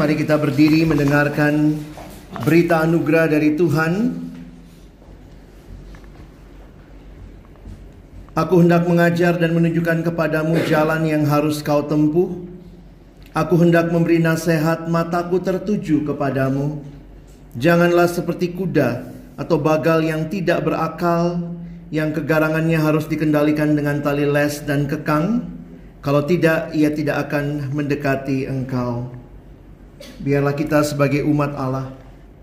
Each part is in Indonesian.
mari kita berdiri mendengarkan berita anugerah dari Tuhan. Aku hendak mengajar dan menunjukkan kepadamu jalan yang harus kau tempuh. Aku hendak memberi nasihat, mataku tertuju kepadamu. Janganlah seperti kuda atau bagal yang tidak berakal, yang kegarangannya harus dikendalikan dengan tali les dan kekang. Kalau tidak, ia tidak akan mendekati engkau. Biarlah kita sebagai umat Allah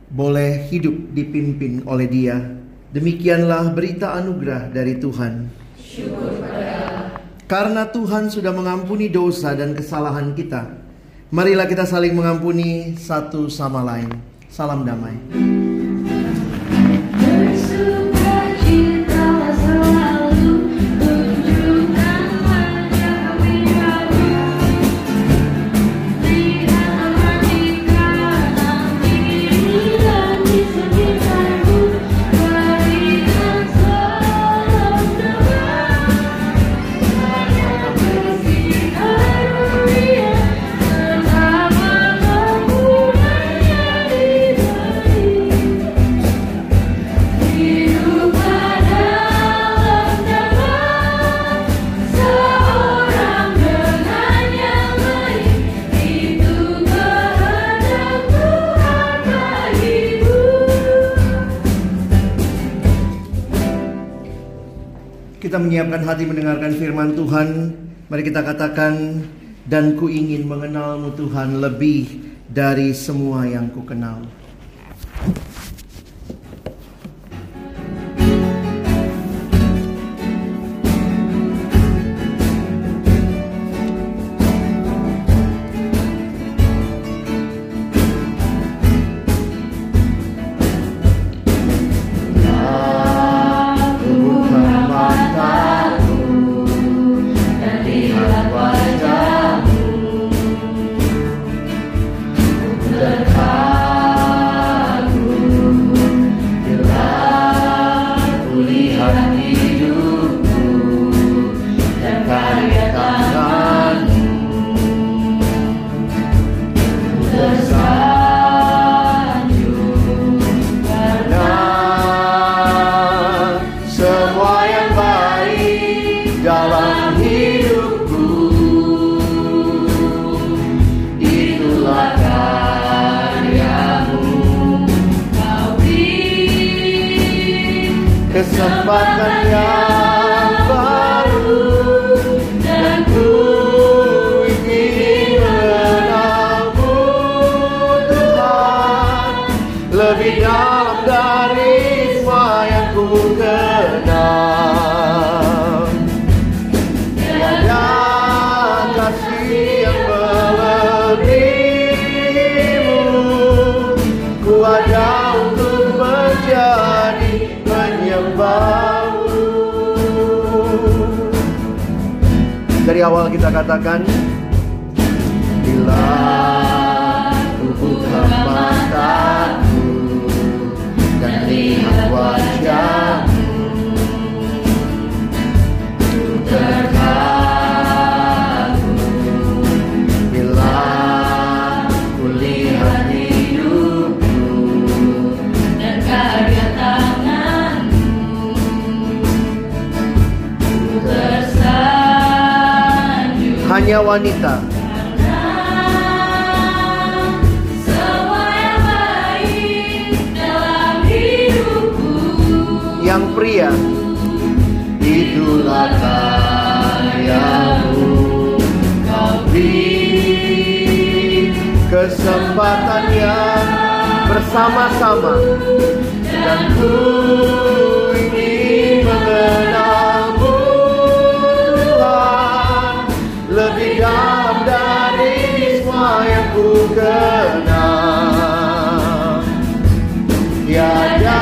boleh hidup dipimpin oleh Dia. Demikianlah berita anugerah dari Tuhan. Karena Tuhan sudah mengampuni dosa dan kesalahan kita, marilah kita saling mengampuni satu sama lain. Salam damai. Menyiapkan hati mendengarkan firman Tuhan. Mari kita katakan dan ku ingin mengenalmu Tuhan lebih dari semua yang ku kenal. Awal Hanya wanita. Yang pria. Itulah karyamu Kau beri Kesempatan yang bersama-sama. Dan ku ingin mengenalmu Dalam dari semua yang ku kenal. Tiada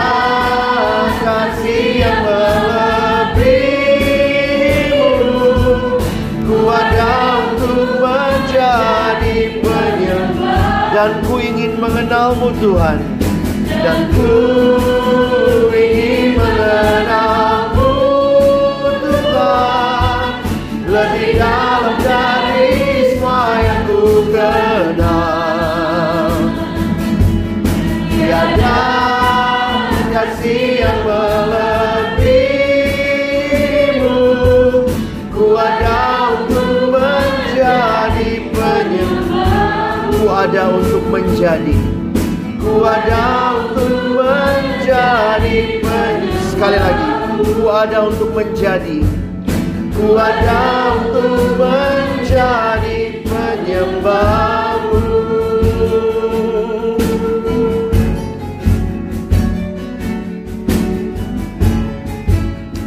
kasih yang melebihimu. Ku ada untuk menjadi penyembah. Dan ku ingin mengenalmu Tuhan. Dan ku ingin mengenalmu penyembah Ku ada untuk menjadi. Ku ada untuk menjadi Sekali lagi Ku ada untuk menjadi. Ku ada untuk menjadi penyembahmu.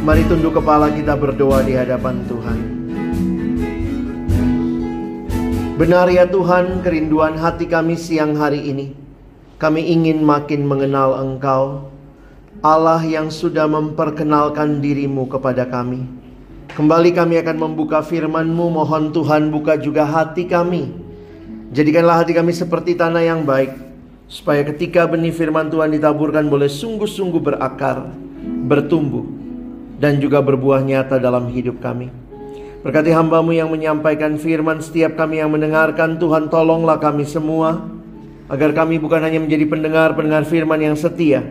Mari tunduk kepala kita berdoa di hadapan Tuhan. Benar ya Tuhan, kerinduan hati kami siang hari ini. Kami ingin makin mengenal Engkau, Allah yang sudah memperkenalkan dirimu kepada kami. Kembali kami akan membuka firman-Mu, mohon Tuhan buka juga hati kami. Jadikanlah hati kami seperti tanah yang baik, supaya ketika benih firman Tuhan ditaburkan boleh sungguh-sungguh berakar, bertumbuh, dan juga berbuah nyata dalam hidup kami. Berkati hambamu yang menyampaikan firman setiap kami yang mendengarkan Tuhan tolonglah kami semua Agar kami bukan hanya menjadi pendengar-pendengar firman yang setia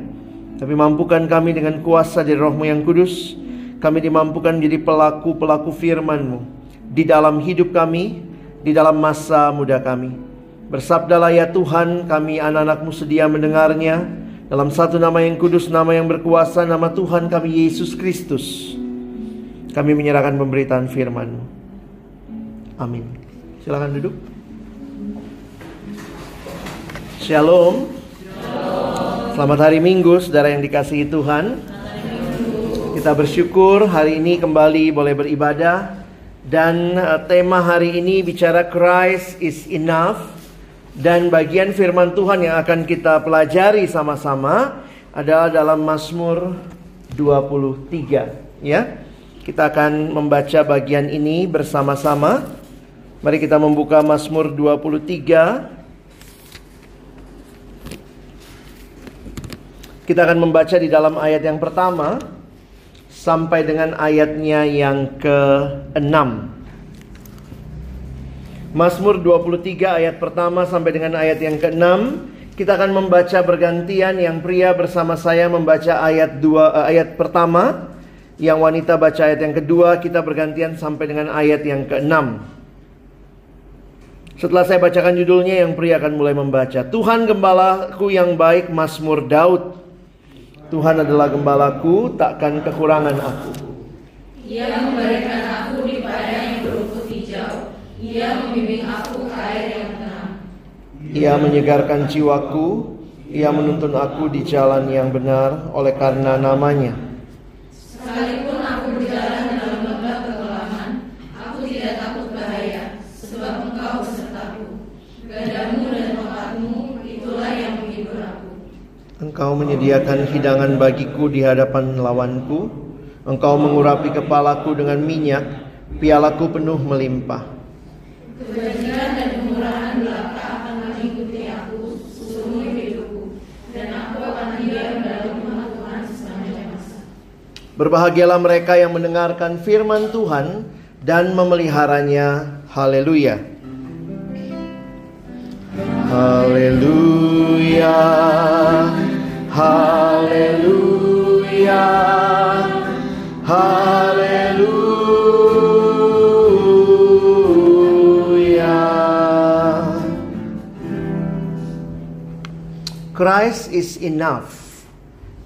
Tapi mampukan kami dengan kuasa dari rohmu yang kudus. Kami dimampukan menjadi pelaku-pelaku firmanmu Di dalam hidup kami, di dalam masa muda kami. Bersabdalah ya Tuhan kami anak-anakmu sedia mendengarnya. Dalam satu nama yang kudus, nama yang berkuasa, nama Tuhan kami Yesus Kristus kami menyerahkan pemberitaan firman. Amin. Silakan duduk. Shalom. Selamat hari Minggu saudara yang dikasihi Tuhan. Kita bersyukur hari ini kembali boleh beribadah. Dan eh, tema hari ini bicara Christ is enough. Dan bagian firman Tuhan yang akan kita pelajari sama-sama Adalah dalam Mazmur 23 Ya kita akan membaca bagian ini bersama-sama. Mari kita membuka Mazmur 23. Kita akan membaca di dalam ayat yang pertama sampai dengan ayatnya yang ke-6. Mazmur 23 ayat pertama sampai dengan ayat yang ke-6. Kita akan membaca bergantian yang pria bersama saya membaca ayat 2 ayat pertama yang wanita baca ayat yang kedua, kita bergantian sampai dengan ayat yang keenam. Setelah saya bacakan judulnya, yang pria akan mulai membaca. Tuhan gembalaku yang baik, Mazmur Daud. Tuhan adalah gembalaku, takkan kekurangan aku. Ia memberikan aku di padang yang berumput hijau. Ia membimbing aku ke air yang tenang. Ia menyegarkan jiwaku, ia menuntun aku di jalan yang benar oleh karena namanya. Sekalipun aku berjalan dalam lembah kekelaman, aku tidak takut bahaya, sebab engkau besertaku. Gadamu dan tongkatmu, itulah yang menghibur aku. Engkau menyediakan hidangan bagiku di hadapan lawanku. Engkau mengurapi kepalaku dengan minyak, pialaku penuh melimpah. Kebajikan dan kemurahan belaka akan mengikuti aku seumur hidupku, dan aku akan diam dalam rumah Tuhan sepanjang masa. Berbahagialah mereka yang mendengarkan firman Tuhan dan memeliharanya. Haleluya. Haleluya. Haleluya. Haleluya. Christ is enough.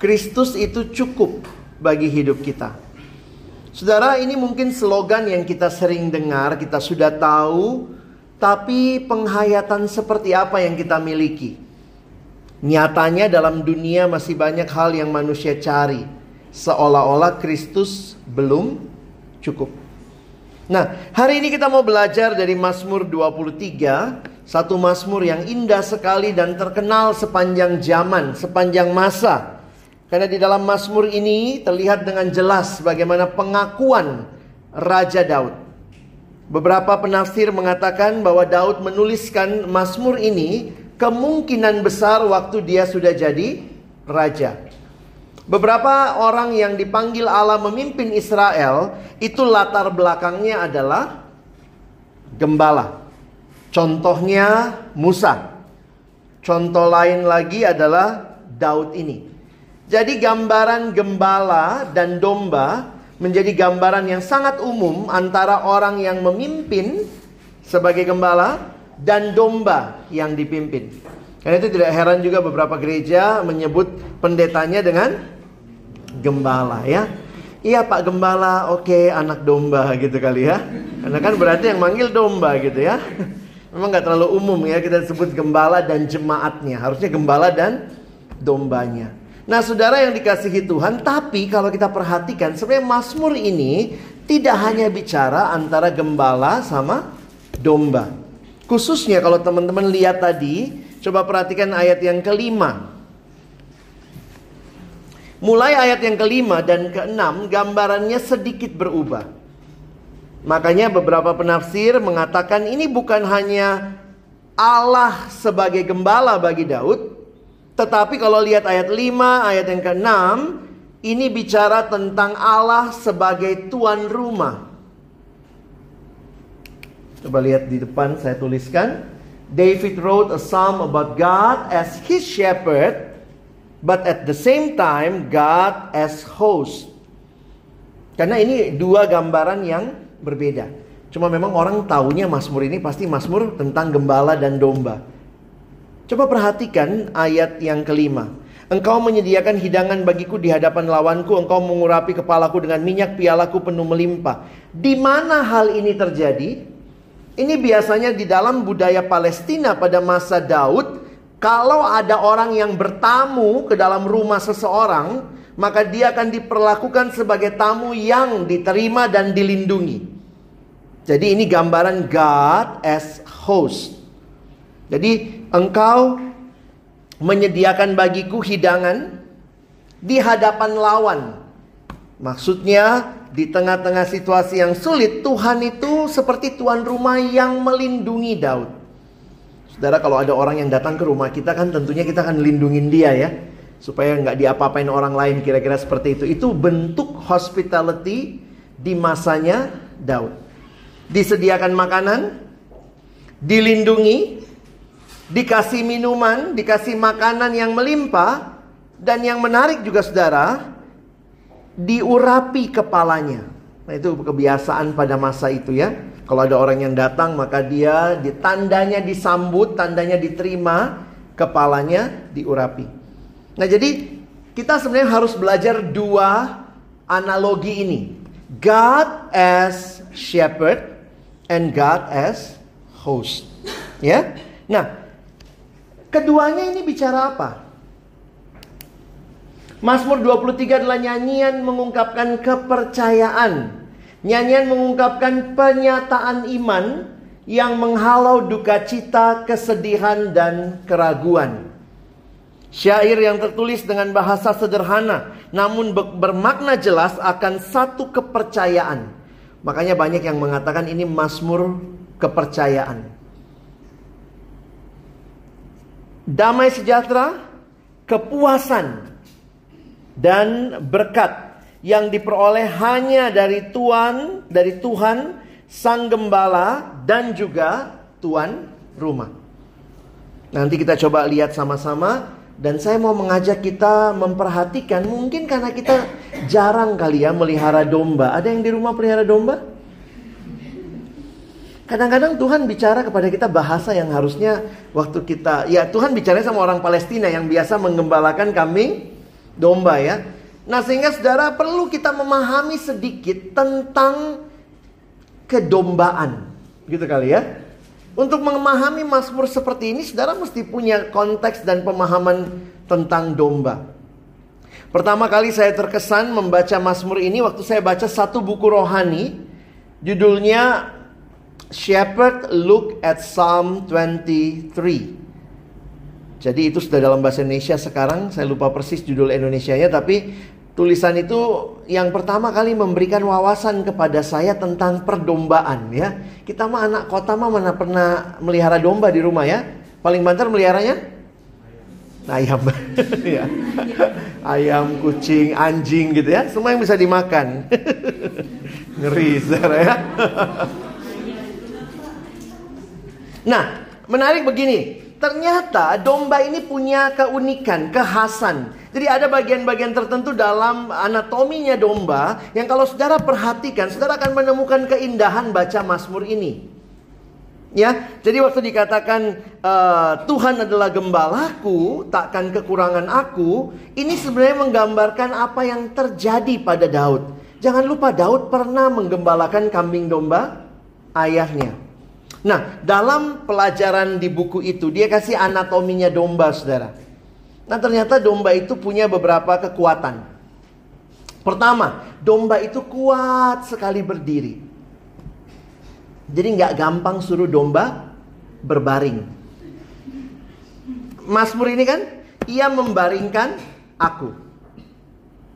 Kristus itu cukup bagi hidup kita. Saudara, ini mungkin slogan yang kita sering dengar, kita sudah tahu, tapi penghayatan seperti apa yang kita miliki? Nyatanya dalam dunia masih banyak hal yang manusia cari, seolah-olah Kristus belum cukup. Nah, hari ini kita mau belajar dari Mazmur 23, satu Mazmur yang indah sekali dan terkenal sepanjang zaman, sepanjang masa. Karena di dalam Mazmur ini terlihat dengan jelas bagaimana pengakuan Raja Daud. Beberapa penafsir mengatakan bahwa Daud menuliskan Mazmur ini kemungkinan besar waktu dia sudah jadi raja. Beberapa orang yang dipanggil Allah memimpin Israel itu latar belakangnya adalah gembala. Contohnya Musa. Contoh lain lagi adalah Daud ini. Jadi gambaran gembala dan domba menjadi gambaran yang sangat umum antara orang yang memimpin sebagai gembala dan domba yang dipimpin. Karena itu tidak heran juga beberapa gereja menyebut pendetanya dengan gembala ya. Iya Pak Gembala, oke anak domba gitu kali ya. Karena kan berarti yang manggil domba gitu ya. Memang nggak terlalu umum ya kita sebut gembala dan jemaatnya. Harusnya gembala dan dombanya. Nah saudara yang dikasihi Tuhan, tapi kalau kita perhatikan sebenarnya Mazmur ini tidak hanya bicara antara gembala sama domba. Khususnya kalau teman-teman lihat tadi, coba perhatikan ayat yang kelima. Mulai ayat yang kelima dan keenam gambarannya sedikit berubah. Makanya beberapa penafsir mengatakan ini bukan hanya Allah sebagai gembala bagi Daud, tetapi kalau lihat ayat 5, ayat yang ke-6, ini bicara tentang Allah sebagai tuan rumah. Coba lihat di depan saya tuliskan. David wrote a psalm about God as his shepherd, but at the same time God as host. Karena ini dua gambaran yang berbeda. Cuma memang orang taunya Mazmur ini pasti Mazmur tentang gembala dan domba. Coba perhatikan ayat yang kelima. Engkau menyediakan hidangan bagiku di hadapan lawanku, engkau mengurapi kepalaku dengan minyak, pialaku penuh melimpah. Di mana hal ini terjadi? Ini biasanya di dalam budaya Palestina pada masa Daud, kalau ada orang yang bertamu ke dalam rumah seseorang, maka dia akan diperlakukan sebagai tamu yang diterima dan dilindungi. Jadi ini gambaran God as host. Jadi engkau menyediakan bagiku hidangan di hadapan lawan. Maksudnya di tengah-tengah situasi yang sulit, Tuhan itu seperti tuan rumah yang melindungi Daud. Saudara, kalau ada orang yang datang ke rumah kita kan tentunya kita akan lindungin dia ya. Supaya nggak diapa-apain orang lain kira-kira seperti itu. Itu bentuk hospitality di masanya Daud. Disediakan makanan, dilindungi, dikasih minuman, dikasih makanan yang melimpah. Dan yang menarik juga saudara, diurapi kepalanya. Nah itu kebiasaan pada masa itu ya. Kalau ada orang yang datang maka dia ditandanya disambut, tandanya diterima, kepalanya diurapi. Nah jadi kita sebenarnya harus belajar dua analogi ini. God as shepherd and God as host. Ya. Nah, keduanya ini bicara apa? Mazmur 23 adalah nyanyian mengungkapkan kepercayaan. Nyanyian mengungkapkan penyataan iman yang menghalau duka cita, kesedihan, dan keraguan. Syair yang tertulis dengan bahasa sederhana namun bermakna jelas akan satu kepercayaan. Makanya banyak yang mengatakan ini Mazmur kepercayaan. Damai sejahtera, kepuasan dan berkat yang diperoleh hanya dari Tuhan, dari Tuhan sang gembala dan juga tuan rumah. Nanti kita coba lihat sama-sama dan saya mau mengajak kita memperhatikan mungkin karena kita jarang kali ya melihara domba. Ada yang di rumah pelihara domba? Kadang-kadang Tuhan bicara kepada kita bahasa yang harusnya waktu kita ya Tuhan bicara sama orang Palestina yang biasa menggembalakan kambing domba ya. Nah, sehingga Saudara perlu kita memahami sedikit tentang kedombaan. Gitu kali ya. Untuk memahami Mazmur seperti ini, saudara mesti punya konteks dan pemahaman tentang domba. Pertama kali saya terkesan membaca Mazmur ini waktu saya baca satu buku rohani, judulnya Shepherd Look at Psalm 23. Jadi itu sudah dalam bahasa Indonesia sekarang, saya lupa persis judul Indonesia-nya, tapi Tulisan itu yang pertama kali memberikan wawasan kepada saya tentang perdombaan ya. Kita mah anak kota mah mana pernah melihara domba di rumah ya. Paling banter meliharanya ayam. ya. ayam, kucing, anjing gitu ya. Semua yang bisa dimakan. Ngeri ya. nah, menarik begini. Ternyata domba ini punya keunikan, kekhasan. Jadi ada bagian-bagian tertentu dalam anatominya domba yang kalau saudara perhatikan, saudara akan menemukan keindahan baca Mazmur ini. Ya, jadi waktu dikatakan uh, Tuhan adalah gembalaku, takkan kekurangan aku, ini sebenarnya menggambarkan apa yang terjadi pada Daud. Jangan lupa Daud pernah menggembalakan kambing domba ayahnya. Nah, dalam pelajaran di buku itu dia kasih anatominya domba, Saudara. Nah ternyata domba itu punya beberapa kekuatan. Pertama, domba itu kuat sekali berdiri. Jadi nggak gampang suruh domba berbaring. Mazmur ini kan, ia membaringkan aku.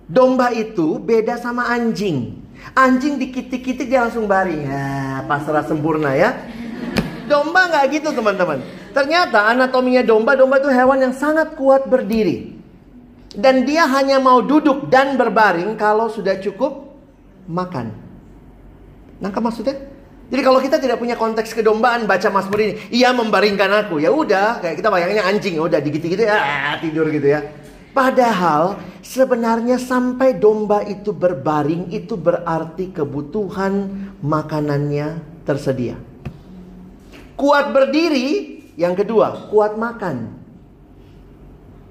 Domba itu beda sama anjing. Anjing dikitik-kitik dia langsung baring. Ya, pasrah sempurna ya. Domba nggak gitu teman-teman. Ternyata anatominya domba, domba itu hewan yang sangat kuat berdiri. Dan dia hanya mau duduk dan berbaring kalau sudah cukup makan. Nangkap maksudnya? Jadi kalau kita tidak punya konteks kedombaan baca Mazmur ini, ia membaringkan aku. Ya udah, kayak kita bayangnya anjing, udah digigit-gitu ya tidur gitu ya. Padahal sebenarnya sampai domba itu berbaring itu berarti kebutuhan makanannya tersedia. Kuat berdiri yang kedua, kuat makan.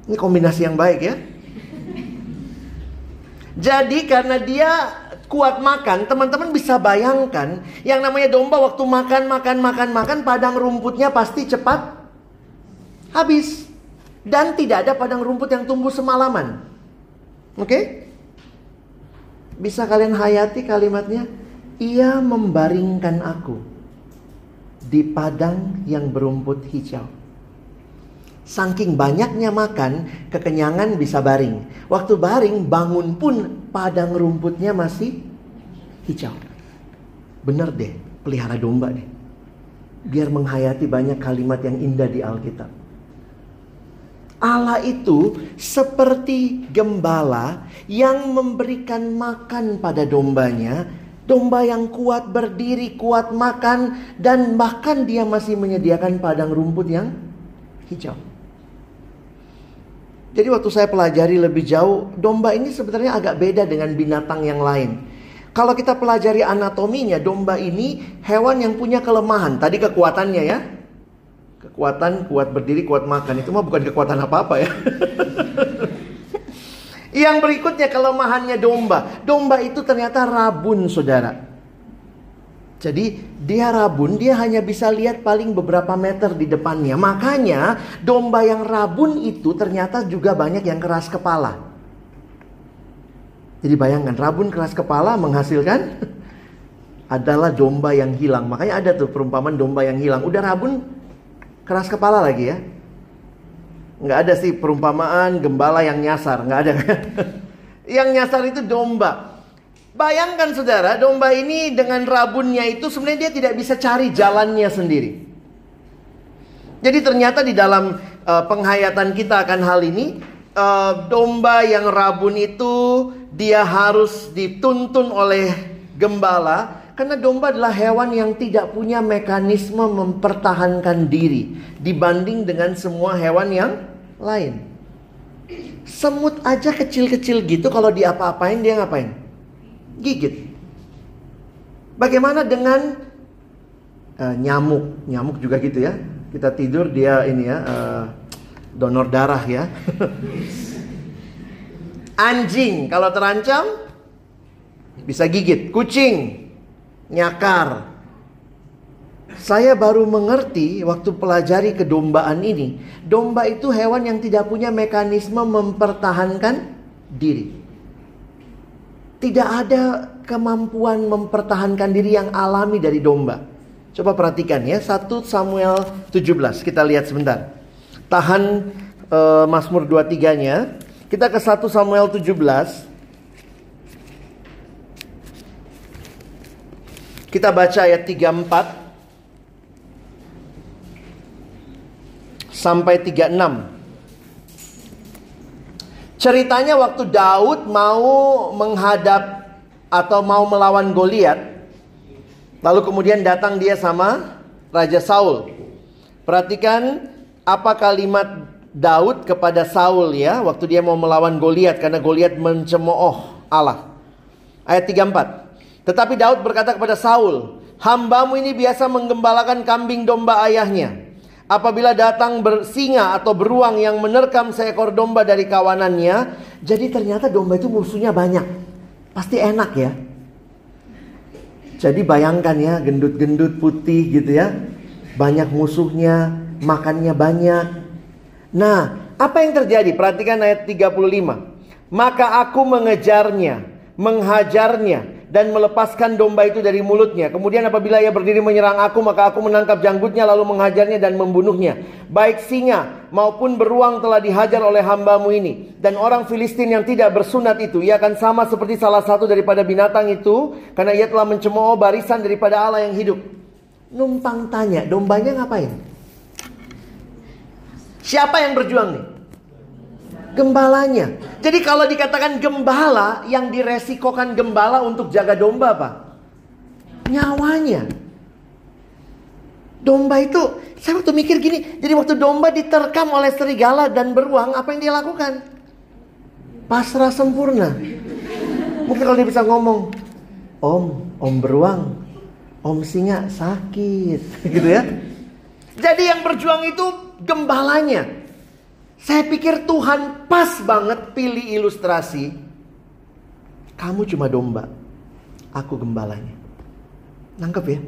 Ini kombinasi yang baik ya. Jadi karena dia kuat makan, teman-teman bisa bayangkan yang namanya domba waktu makan, makan, makan, makan, padang rumputnya pasti cepat habis. Dan tidak ada padang rumput yang tumbuh semalaman. Oke? Okay? Bisa kalian hayati kalimatnya? Ia membaringkan aku di padang yang berumput hijau. Saking banyaknya makan, kekenyangan bisa baring. Waktu baring, bangun pun padang rumputnya masih hijau. Bener deh, pelihara domba deh. Biar menghayati banyak kalimat yang indah di Alkitab. Allah itu seperti gembala yang memberikan makan pada dombanya Domba yang kuat berdiri, kuat makan, dan bahkan dia masih menyediakan padang rumput yang hijau. Jadi waktu saya pelajari lebih jauh, domba ini sebenarnya agak beda dengan binatang yang lain. Kalau kita pelajari anatominya, domba ini hewan yang punya kelemahan. Tadi kekuatannya ya. Kekuatan kuat berdiri, kuat makan. Itu mah bukan kekuatan apa-apa ya. Yang berikutnya kelemahannya domba. Domba itu ternyata rabun, saudara. Jadi dia rabun, dia hanya bisa lihat paling beberapa meter di depannya. Makanya domba yang rabun itu ternyata juga banyak yang keras kepala. Jadi bayangkan rabun keras kepala menghasilkan adalah domba yang hilang. Makanya ada tuh perumpamaan domba yang hilang. Udah rabun keras kepala lagi ya. Nggak ada sih perumpamaan gembala yang nyasar, nggak ada. yang nyasar itu domba. Bayangkan saudara, domba ini dengan rabunnya itu sebenarnya dia tidak bisa cari jalannya sendiri. Jadi ternyata di dalam uh, penghayatan kita akan hal ini, uh, domba yang rabun itu dia harus dituntun oleh gembala karena domba adalah hewan yang tidak punya mekanisme mempertahankan diri dibanding dengan semua hewan yang lain. Semut aja kecil-kecil gitu kalau diapa-apain dia ngapain? gigit. Bagaimana dengan uh, nyamuk? Nyamuk juga gitu ya. Kita tidur dia ini ya uh, donor darah ya. Anjing kalau terancam bisa gigit. Kucing nyakar. Saya baru mengerti waktu pelajari kedombaan ini, domba itu hewan yang tidak punya mekanisme mempertahankan diri. Tidak ada kemampuan mempertahankan diri yang alami dari domba. Coba perhatikan ya, 1 Samuel 17. Kita lihat sebentar. Tahan uh, Mazmur 23-nya. Kita ke 1 Samuel 17. Kita baca ayat 34 sampai 36. Ceritanya waktu Daud mau menghadap atau mau melawan Goliat, lalu kemudian datang dia sama Raja Saul. Perhatikan apa kalimat Daud kepada Saul ya waktu dia mau melawan Goliat karena Goliat mencemooh Allah. Ayat 34. Tetapi Daud berkata kepada Saul, "Hambamu ini biasa menggembalakan kambing domba ayahnya." Apabila datang bersinga atau beruang yang menerkam seekor domba dari kawanannya, jadi ternyata domba itu musuhnya banyak. Pasti enak ya. Jadi bayangkan ya, gendut-gendut putih gitu ya. Banyak musuhnya, makannya banyak. Nah, apa yang terjadi? Perhatikan ayat 35. Maka aku mengejarnya, menghajarnya, dan melepaskan domba itu dari mulutnya. Kemudian apabila ia berdiri menyerang aku, maka aku menangkap janggutnya lalu menghajarnya dan membunuhnya. Baik singa maupun beruang telah dihajar oleh hambamu ini. Dan orang Filistin yang tidak bersunat itu, ia akan sama seperti salah satu daripada binatang itu, karena ia telah mencemooh barisan daripada Allah yang hidup. Numpang tanya, dombanya ngapain? Siapa yang berjuang nih? Gembalanya. Jadi kalau dikatakan gembala, yang diresikokan gembala untuk jaga domba apa? Nyawanya. Domba itu, saya waktu mikir gini, jadi waktu domba diterkam oleh serigala dan beruang, apa yang dia lakukan? Pasrah sempurna. Mungkin kalau dia bisa ngomong, Om, Om beruang, Om singa sakit, gitu ya. Jadi yang berjuang itu gembalanya. Saya pikir Tuhan pas banget pilih ilustrasi. Kamu cuma domba, aku gembalanya. Nangkep ya?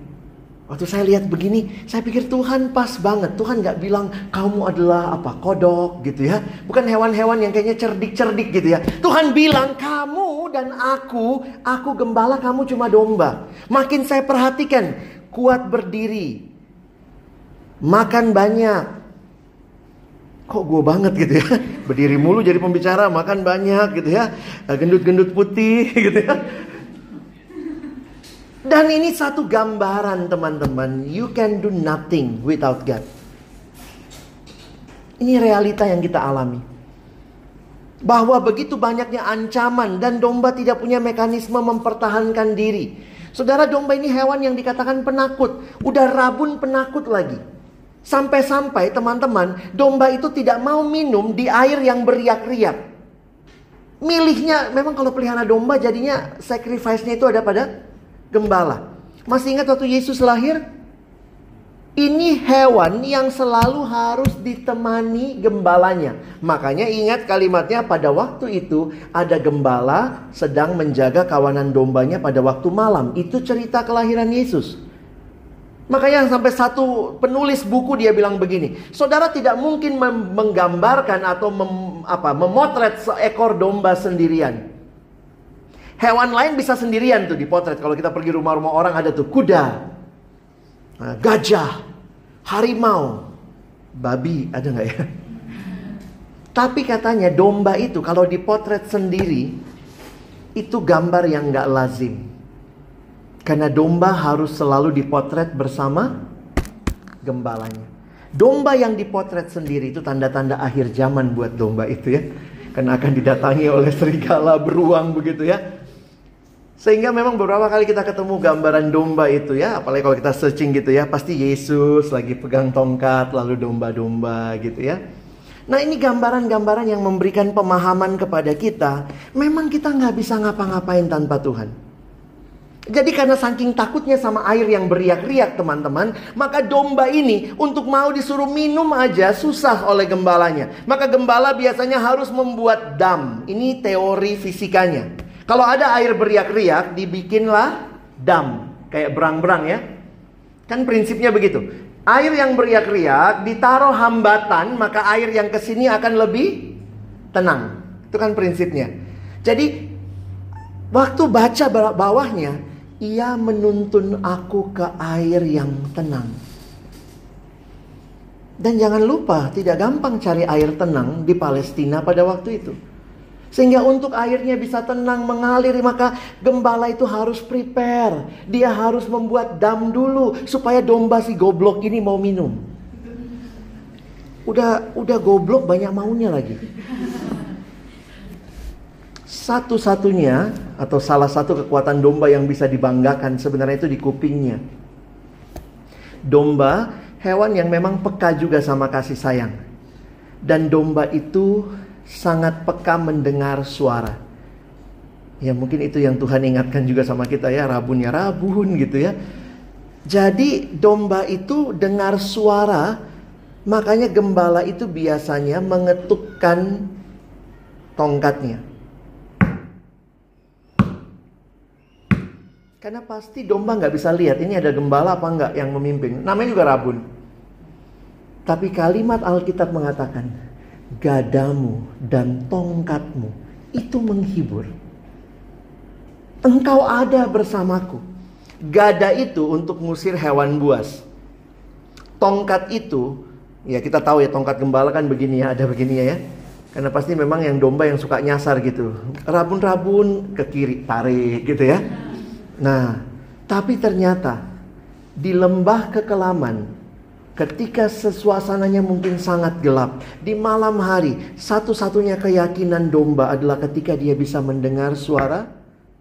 Waktu saya lihat begini, saya pikir Tuhan pas banget. Tuhan gak bilang kamu adalah apa kodok gitu ya. Bukan hewan-hewan yang kayaknya cerdik-cerdik gitu ya. Tuhan bilang kamu dan aku, aku gembala, kamu cuma domba. Makin saya perhatikan, kuat berdiri, makan banyak, kok gue banget gitu ya? Berdiri mulu jadi pembicara makan banyak gitu ya. Gendut-gendut putih gitu ya. Dan ini satu gambaran teman-teman. You can do nothing without God. Ini realita yang kita alami. Bahwa begitu banyaknya ancaman dan domba tidak punya mekanisme mempertahankan diri. Saudara domba ini hewan yang dikatakan penakut. Udah rabun penakut lagi Sampai-sampai teman-teman, domba itu tidak mau minum di air yang beriak-riak. Milihnya, memang kalau pelihara domba jadinya sacrifice-nya itu ada pada gembala. Masih ingat waktu Yesus lahir? Ini hewan yang selalu harus ditemani gembalanya. Makanya ingat kalimatnya pada waktu itu ada gembala sedang menjaga kawanan dombanya pada waktu malam. Itu cerita kelahiran Yesus. Makanya sampai satu penulis buku dia bilang begini, saudara tidak mungkin menggambarkan atau mem, apa, memotret seekor domba sendirian. Hewan lain bisa sendirian tuh dipotret. Kalau kita pergi rumah-rumah orang ada tuh kuda, Nah, gajah, harimau, babi ada nggak ya? Tapi katanya domba itu kalau dipotret sendiri itu gambar yang nggak lazim. Karena domba harus selalu dipotret bersama gembalanya. Domba yang dipotret sendiri itu tanda-tanda akhir zaman buat domba itu ya. Karena akan didatangi oleh serigala beruang begitu ya. Sehingga memang beberapa kali kita ketemu gambaran domba itu ya, apalagi kalau kita searching gitu ya, pasti Yesus lagi pegang tongkat lalu domba-domba gitu ya. Nah ini gambaran-gambaran yang memberikan pemahaman kepada kita, memang kita nggak bisa ngapa-ngapain tanpa Tuhan. Jadi karena saking takutnya sama air yang beriak-riak teman-teman, maka domba ini untuk mau disuruh minum aja susah oleh gembalanya. Maka gembala biasanya harus membuat dam. Ini teori fisikanya. Kalau ada air beriak-riak, dibikinlah dam. Kayak berang-berang ya. Kan prinsipnya begitu. Air yang beriak-riak ditaruh hambatan, maka air yang ke sini akan lebih tenang. Itu kan prinsipnya. Jadi waktu baca bawahnya, ia menuntun aku ke air yang tenang. Dan jangan lupa, tidak gampang cari air tenang di Palestina pada waktu itu. Sehingga untuk airnya bisa tenang mengalir maka gembala itu harus prepare. Dia harus membuat dam dulu supaya domba si goblok ini mau minum. Udah udah goblok banyak maunya lagi. Satu-satunya atau salah satu kekuatan domba yang bisa dibanggakan sebenarnya itu di kupingnya. Domba hewan yang memang peka juga sama kasih sayang. Dan domba itu sangat peka mendengar suara. Ya mungkin itu yang Tuhan ingatkan juga sama kita ya, rabunnya rabun gitu ya. Jadi domba itu dengar suara, makanya gembala itu biasanya mengetukkan tongkatnya. Karena pasti domba nggak bisa lihat ini ada gembala apa nggak yang memimpin. Namanya juga rabun. Tapi kalimat Alkitab mengatakan, gadamu dan tongkatmu itu menghibur. Engkau ada bersamaku. Gada itu untuk ngusir hewan buas. Tongkat itu, ya kita tahu ya tongkat gembala kan begini ya, ada begini ya. Karena pasti memang yang domba yang suka nyasar gitu. Rabun-rabun ke kiri, tarik gitu ya. Nah, tapi ternyata di lembah kekelaman Ketika sesuasananya mungkin sangat gelap, di malam hari, satu-satunya keyakinan domba adalah ketika dia bisa mendengar suara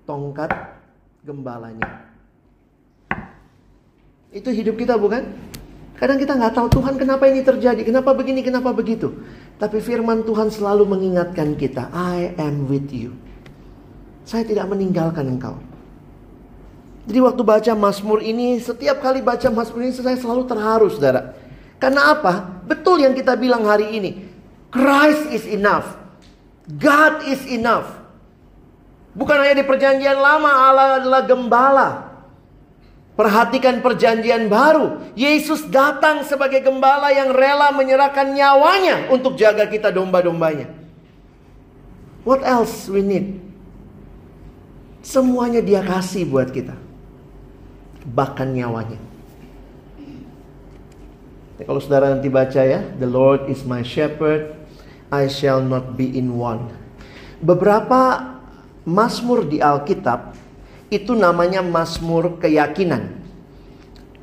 tongkat gembalanya. Itu hidup kita bukan? Kadang kita nggak tahu Tuhan kenapa ini terjadi, kenapa begini, kenapa begitu. Tapi firman Tuhan selalu mengingatkan kita, I am with you. Saya tidak meninggalkan engkau. Jadi waktu baca Mazmur ini, setiap kali baca Mazmur ini saya selalu terharu saudara. Karena apa? Betul yang kita bilang hari ini. Christ is enough. God is enough. Bukan hanya di perjanjian lama Allah adalah gembala. Perhatikan perjanjian baru. Yesus datang sebagai gembala yang rela menyerahkan nyawanya untuk jaga kita domba-dombanya. What else we need? Semuanya dia kasih buat kita bahkan nyawanya. Ya, kalau saudara nanti baca ya, The Lord is my shepherd, I shall not be in want. Beberapa Mazmur di Alkitab itu namanya Mazmur keyakinan.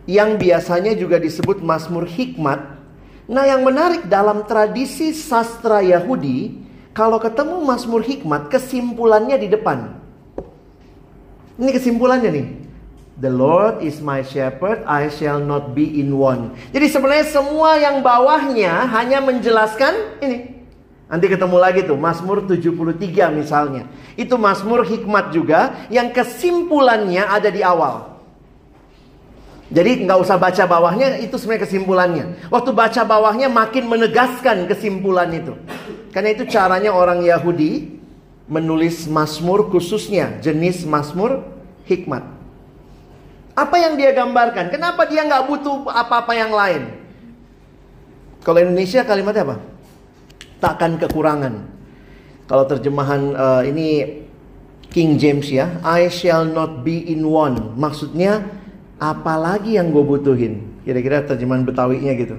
Yang biasanya juga disebut Mazmur hikmat. Nah yang menarik dalam tradisi sastra Yahudi, kalau ketemu Mazmur hikmat, kesimpulannya di depan. Ini kesimpulannya nih. The Lord is my shepherd, I shall not be in want. Jadi sebenarnya semua yang bawahnya hanya menjelaskan ini. Nanti ketemu lagi tuh Mazmur 73 misalnya. Itu Mazmur hikmat juga yang kesimpulannya ada di awal. Jadi nggak usah baca bawahnya, itu sebenarnya kesimpulannya. Waktu baca bawahnya makin menegaskan kesimpulan itu. Karena itu caranya orang Yahudi menulis Mazmur khususnya jenis Mazmur hikmat. Apa yang dia gambarkan? Kenapa dia nggak butuh apa-apa yang lain? Kalau Indonesia kalimatnya apa? Takkan kekurangan. Kalau terjemahan uh, ini King James ya, I shall not be in one. Maksudnya apalagi yang gue butuhin? Kira-kira terjemahan Betawinya gitu.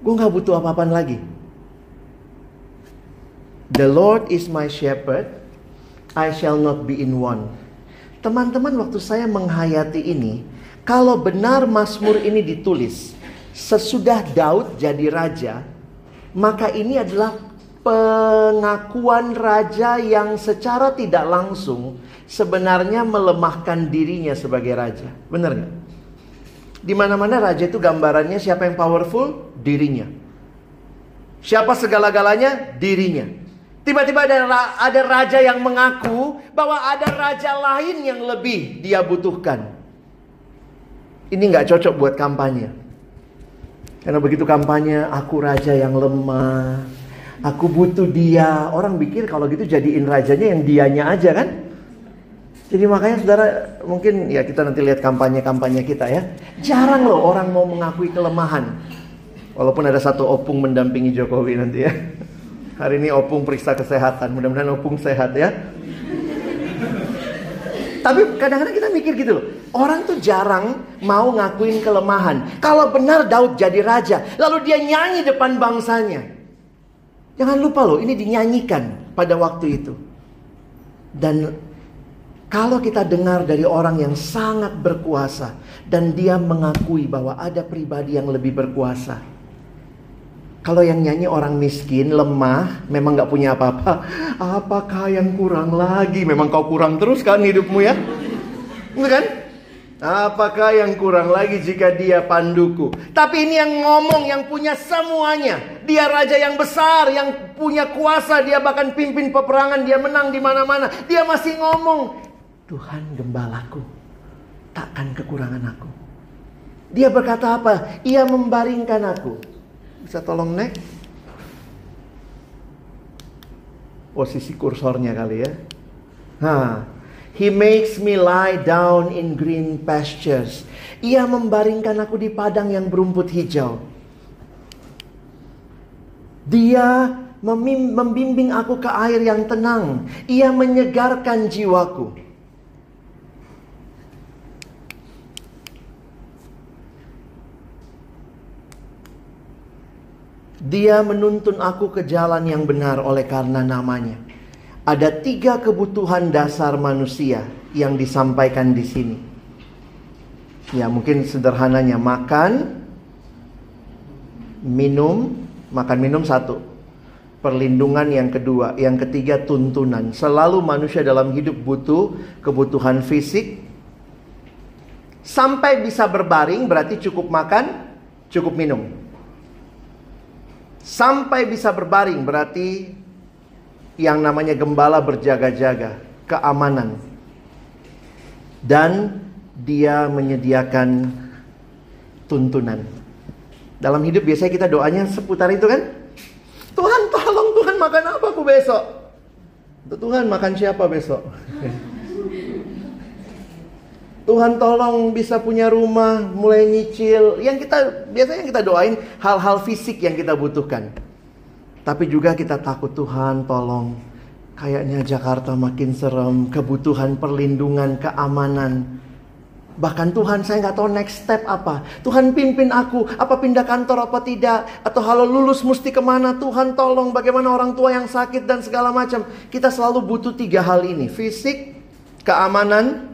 Gue nggak butuh apa-apaan lagi. The Lord is my shepherd, I shall not be in one. Teman-teman, waktu saya menghayati ini, kalau benar Mazmur ini ditulis sesudah Daud jadi raja, maka ini adalah pengakuan raja yang secara tidak langsung sebenarnya melemahkan dirinya sebagai raja. Benar nggak? Di mana-mana raja itu gambarannya siapa yang powerful? Dirinya. Siapa segala-galanya? Dirinya. Tiba-tiba ada, ada raja yang mengaku bahwa ada raja lain yang lebih dia butuhkan. Ini nggak cocok buat kampanye. Karena begitu kampanye, aku raja yang lemah. Aku butuh dia. Orang pikir kalau gitu jadiin rajanya yang dianya aja kan? Jadi makanya saudara mungkin ya kita nanti lihat kampanye-kampanye kita ya. Jarang loh orang mau mengakui kelemahan. Walaupun ada satu opung mendampingi Jokowi nanti ya. Hari ini Opung periksa kesehatan. Mudah-mudahan Opung sehat ya. Tapi kadang-kadang kita mikir gitu loh. Orang tuh jarang mau ngakuin kelemahan. Kalau benar Daud jadi raja, lalu dia nyanyi depan bangsanya. Jangan lupa loh, ini dinyanyikan pada waktu itu. Dan kalau kita dengar dari orang yang sangat berkuasa dan dia mengakui bahwa ada pribadi yang lebih berkuasa, kalau yang nyanyi orang miskin, lemah, memang gak punya apa-apa. Apakah yang kurang lagi? Memang kau kurang terus kan hidupmu ya? Betul kan? Apakah yang kurang lagi jika dia panduku? Tapi ini yang ngomong yang punya semuanya. Dia raja yang besar, yang punya kuasa. Dia bahkan pimpin peperangan, dia menang di mana-mana. Dia masih ngomong, Tuhan gembalaku, takkan kekurangan aku. Dia berkata apa? Ia membaringkan aku bisa tolong next? Posisi kursornya kali ya. Nah, He makes me lie down in green pastures. Ia membaringkan aku di padang yang berumput hijau. Dia membimbing aku ke air yang tenang. Ia menyegarkan jiwaku. Dia menuntun aku ke jalan yang benar oleh karena namanya. Ada tiga kebutuhan dasar manusia yang disampaikan di sini. Ya mungkin sederhananya makan, minum, makan minum satu. Perlindungan yang kedua, yang ketiga tuntunan. Selalu manusia dalam hidup butuh kebutuhan fisik. Sampai bisa berbaring berarti cukup makan, cukup minum. Sampai bisa berbaring berarti yang namanya gembala berjaga-jaga, keamanan. Dan dia menyediakan tuntunan. Dalam hidup biasanya kita doanya seputar itu kan? Tuhan tolong Tuhan makan apa aku besok? Tuhan makan siapa besok? Tuhan tolong bisa punya rumah, mulai nyicil. Yang kita biasanya kita doain hal-hal fisik yang kita butuhkan. Tapi juga kita takut Tuhan tolong. Kayaknya Jakarta makin serem, kebutuhan perlindungan, keamanan. Bahkan Tuhan saya nggak tahu next step apa. Tuhan pimpin aku, apa pindah kantor apa tidak. Atau kalau lulus mesti ke mana. Tuhan tolong bagaimana orang tua yang sakit dan segala macam. Kita selalu butuh tiga hal ini. Fisik, keamanan,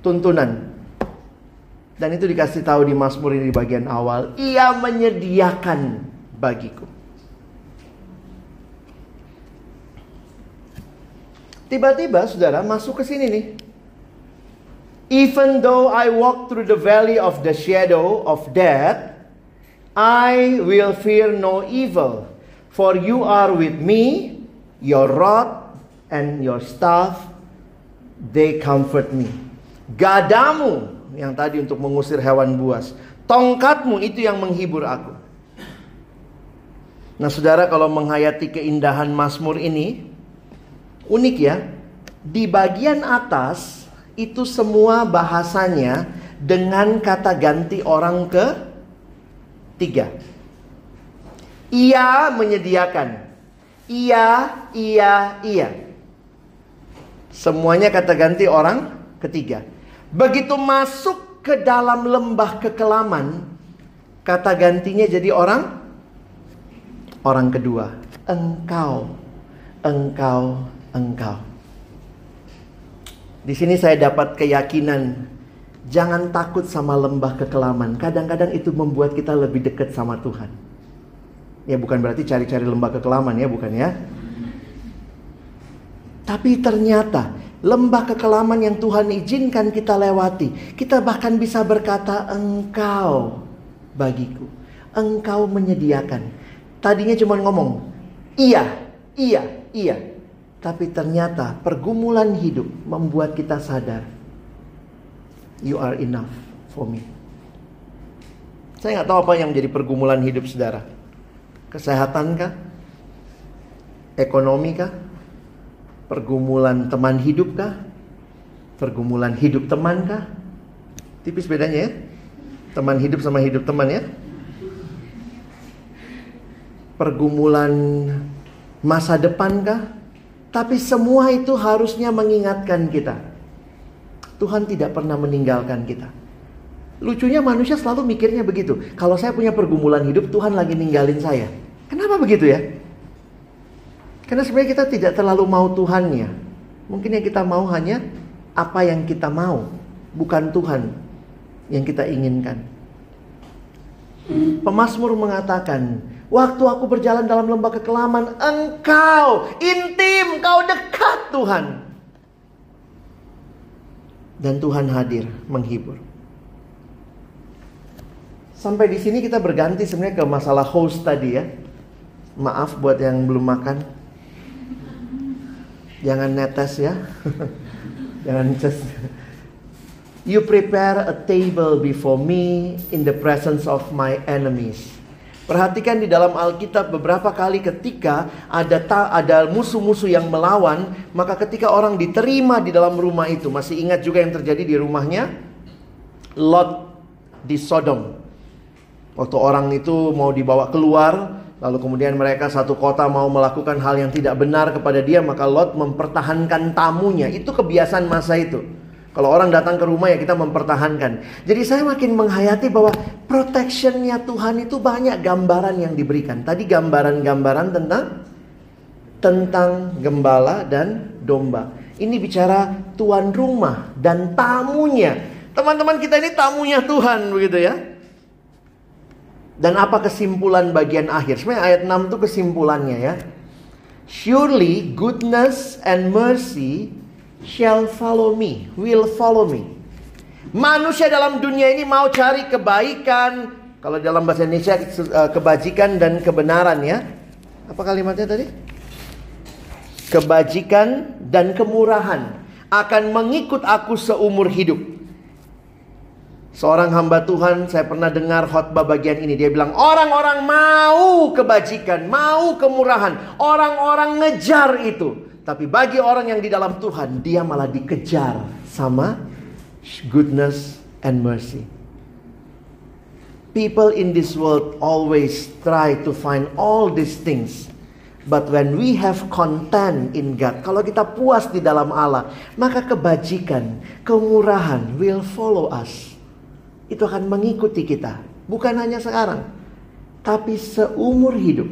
tuntunan. Dan itu dikasih tahu di Mazmur ini di bagian awal. Ia menyediakan bagiku. Tiba-tiba saudara masuk ke sini nih. Even though I walk through the valley of the shadow of death, I will fear no evil. For you are with me, your rod and your staff, they comfort me. Gadamu, yang tadi untuk mengusir hewan buas. Tongkatmu itu yang menghibur aku. Nah, saudara, kalau menghayati keindahan Mazmur ini, unik ya. Di bagian atas itu semua bahasanya dengan kata ganti orang ke tiga. Ia menyediakan. Ia, ia, ia. Semuanya kata ganti orang ketiga. Begitu masuk ke dalam lembah kekelaman, kata gantinya jadi orang orang kedua. Engkau, engkau, engkau. Di sini saya dapat keyakinan jangan takut sama lembah kekelaman. Kadang-kadang itu membuat kita lebih dekat sama Tuhan. Ya bukan berarti cari-cari lembah kekelaman ya, bukan ya. Tapi ternyata lembah kekelaman yang Tuhan izinkan kita lewati, kita bahkan bisa berkata engkau bagiku. Engkau menyediakan. Tadinya cuma ngomong, iya, iya, iya. Tapi ternyata pergumulan hidup membuat kita sadar, you are enough for me. Saya nggak tahu apa yang menjadi pergumulan hidup saudara. Kesehatan kah? Pergumulan teman hidup kah? Pergumulan hidup teman kah? Tipis bedanya ya. Teman hidup sama hidup teman ya. Pergumulan masa depan kah? Tapi semua itu harusnya mengingatkan kita. Tuhan tidak pernah meninggalkan kita. Lucunya manusia selalu mikirnya begitu. Kalau saya punya pergumulan hidup, Tuhan lagi ninggalin saya. Kenapa begitu ya? Karena sebenarnya kita tidak terlalu mau Tuhannya. Mungkin yang kita mau hanya apa yang kita mau, bukan Tuhan yang kita inginkan. Pemasmur mengatakan, Waktu aku berjalan dalam lembah kekelaman, engkau intim, kau dekat Tuhan. Dan Tuhan hadir menghibur. Sampai di sini kita berganti sebenarnya ke masalah host tadi ya. Maaf buat yang belum makan. Jangan netes ya. Jangan just You prepare a table before me in the presence of my enemies. Perhatikan di dalam Alkitab beberapa kali ketika ada ta, ada musuh-musuh yang melawan, maka ketika orang diterima di dalam rumah itu, masih ingat juga yang terjadi di rumahnya Lot di Sodom. Waktu orang itu mau dibawa keluar, lalu kemudian mereka satu kota mau melakukan hal yang tidak benar kepada dia, maka Lot mempertahankan tamunya. Itu kebiasaan masa itu. Kalau orang datang ke rumah ya kita mempertahankan. Jadi saya makin menghayati bahwa protectionnya Tuhan itu banyak gambaran yang diberikan. Tadi gambaran-gambaran tentang tentang gembala dan domba. Ini bicara tuan rumah dan tamunya. Teman-teman kita ini tamunya Tuhan begitu ya. Dan apa kesimpulan bagian akhir? Sebenarnya ayat 6 itu kesimpulannya ya. Surely goodness and mercy shall follow me, will follow me. Manusia dalam dunia ini mau cari kebaikan, kalau dalam bahasa Indonesia eh, kebajikan dan kebenaran ya. Apa kalimatnya tadi? Kebajikan dan kemurahan akan mengikut aku seumur hidup. Seorang hamba Tuhan, saya pernah dengar khotbah bagian ini. Dia bilang, orang-orang mau kebajikan, mau kemurahan. Orang-orang ngejar itu. Tapi bagi orang yang di dalam Tuhan, dia malah dikejar sama goodness and mercy. People in this world always try to find all these things. But when we have content in God, kalau kita puas di dalam Allah, maka kebajikan, kemurahan will follow us. Itu akan mengikuti kita. Bukan hanya sekarang, tapi seumur hidup.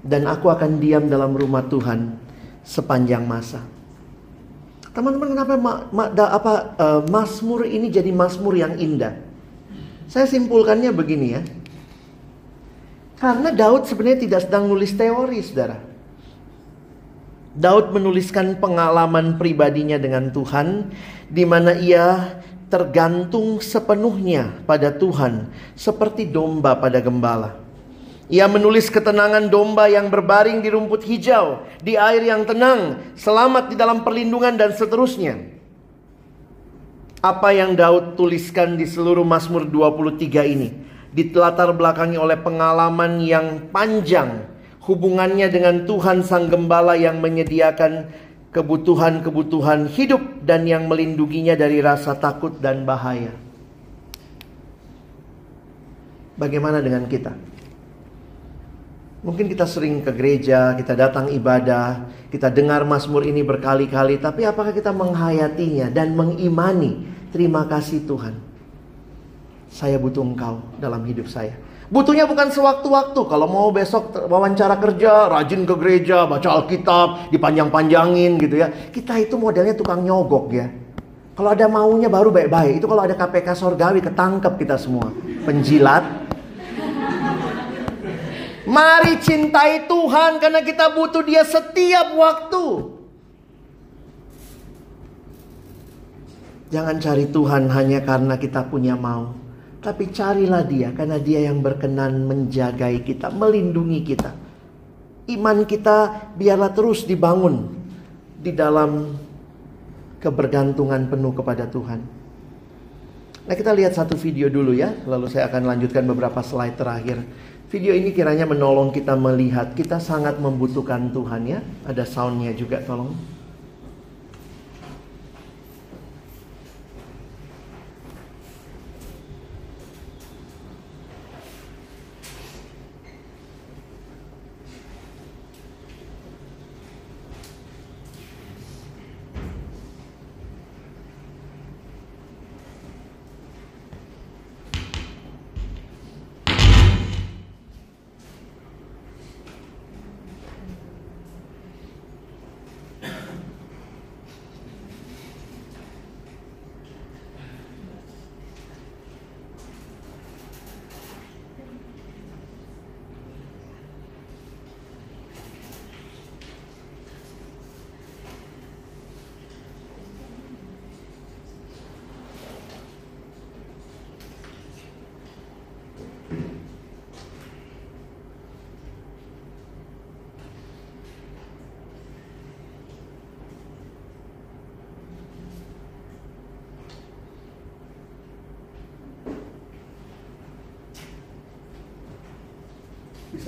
Dan aku akan diam dalam rumah Tuhan sepanjang masa. Teman-teman kenapa ma, ma, da, apa uh, Mazmur ini jadi Mazmur yang indah? Saya simpulkannya begini ya. Karena Daud sebenarnya tidak sedang nulis teori, Saudara. Daud menuliskan pengalaman pribadinya dengan Tuhan di mana ia tergantung sepenuhnya pada Tuhan seperti domba pada gembala. Ia menulis ketenangan domba yang berbaring di rumput hijau, di air yang tenang, selamat di dalam perlindungan dan seterusnya. apa yang Daud tuliskan di seluruh Mazmur 23 ini ditelatar belakangi oleh pengalaman yang panjang hubungannya dengan Tuhan Sang Gembala yang menyediakan kebutuhan-kebutuhan hidup dan yang melindunginya dari rasa takut dan bahaya. Bagaimana dengan kita? Mungkin kita sering ke gereja, kita datang ibadah, kita dengar Mazmur ini berkali-kali, tapi apakah kita menghayatinya dan mengimani? Terima kasih Tuhan. Saya butuh Engkau dalam hidup saya. Butuhnya bukan sewaktu-waktu. Kalau mau besok wawancara kerja, rajin ke gereja, baca Alkitab, dipanjang-panjangin gitu ya. Kita itu modelnya tukang nyogok ya. Kalau ada maunya baru baik-baik. Itu kalau ada KPK sorgawi ketangkep kita semua. Penjilat, Mari cintai Tuhan karena kita butuh Dia setiap waktu. Jangan cari Tuhan hanya karena kita punya mau, tapi carilah Dia karena Dia yang berkenan menjagai kita, melindungi kita. Iman kita biarlah terus dibangun di dalam kebergantungan penuh kepada Tuhan. Nah, kita lihat satu video dulu ya, lalu saya akan lanjutkan beberapa slide terakhir. Video ini kiranya menolong kita melihat kita sangat membutuhkan Tuhan ya. Ada soundnya juga tolong.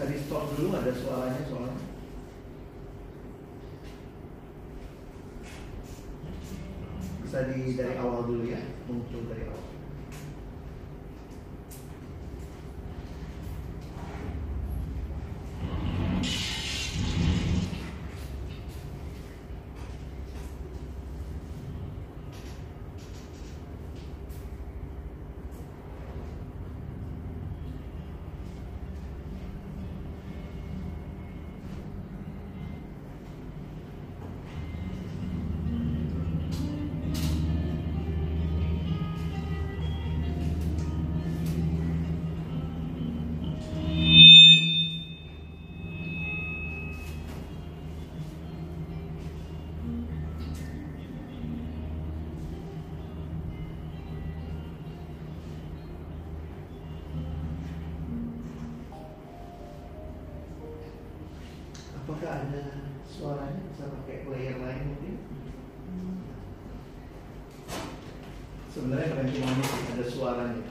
Bisa di stop dulu ada suaranya soalnya. Bisa di dari awal dulu ya, muncul dari awal. Sebenarnya cuma musik, ada suaranya.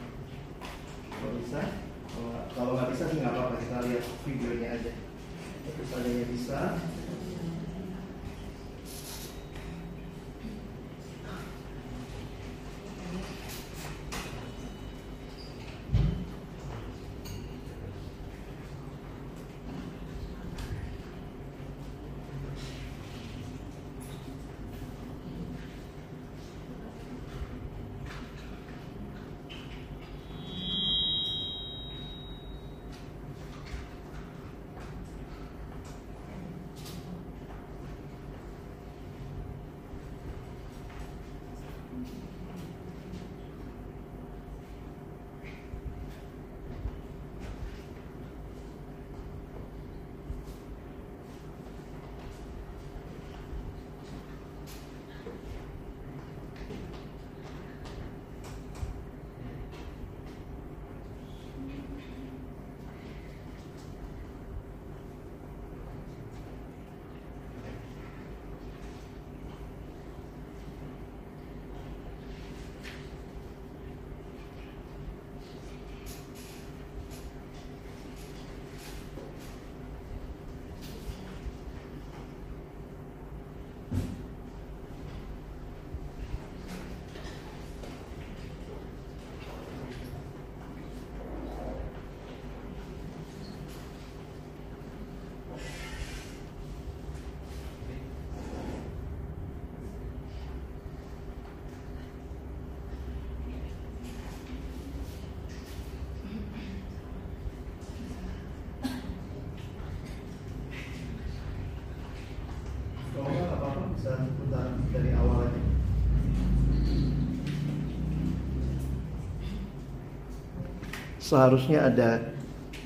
Seharusnya ada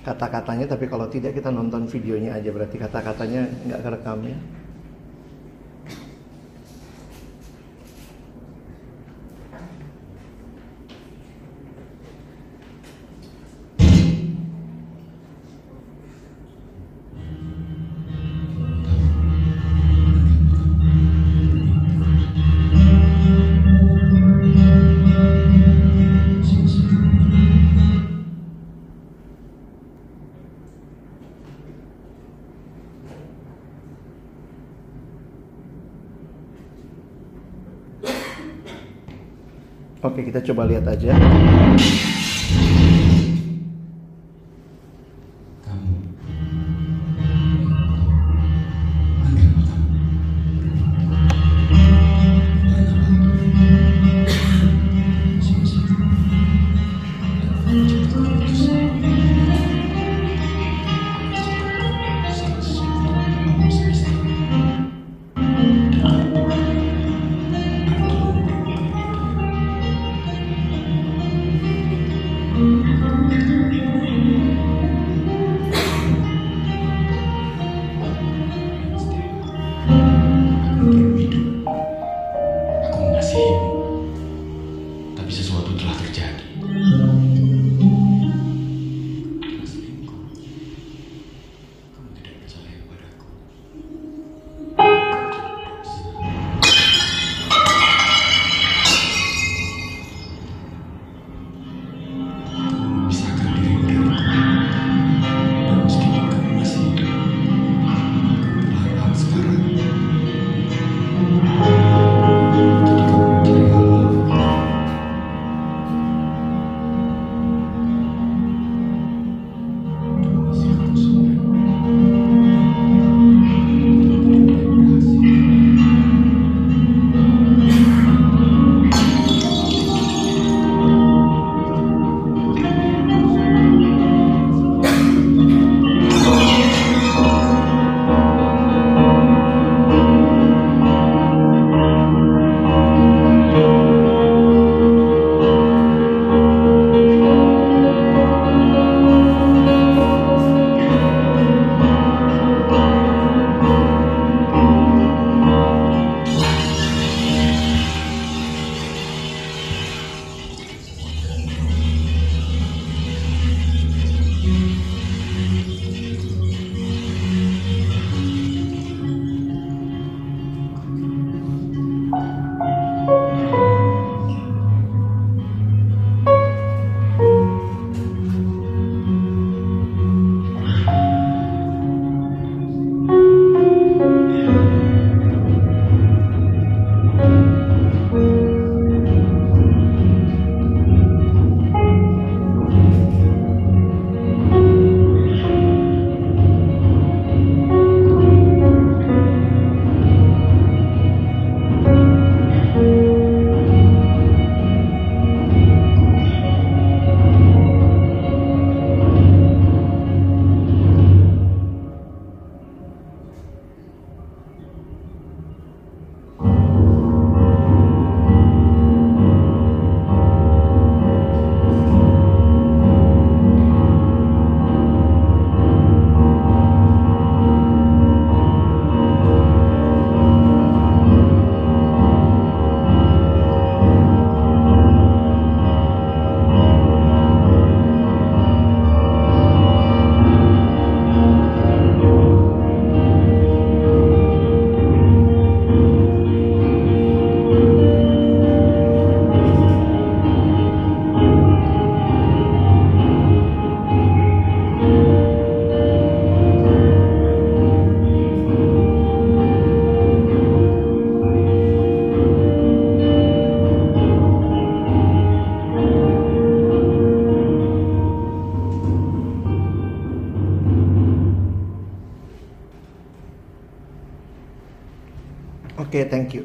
kata-katanya tapi kalau tidak kita nonton videonya aja berarti kata-katanya nggak kerekam ya. Kita coba lihat aja. Oke, thank you.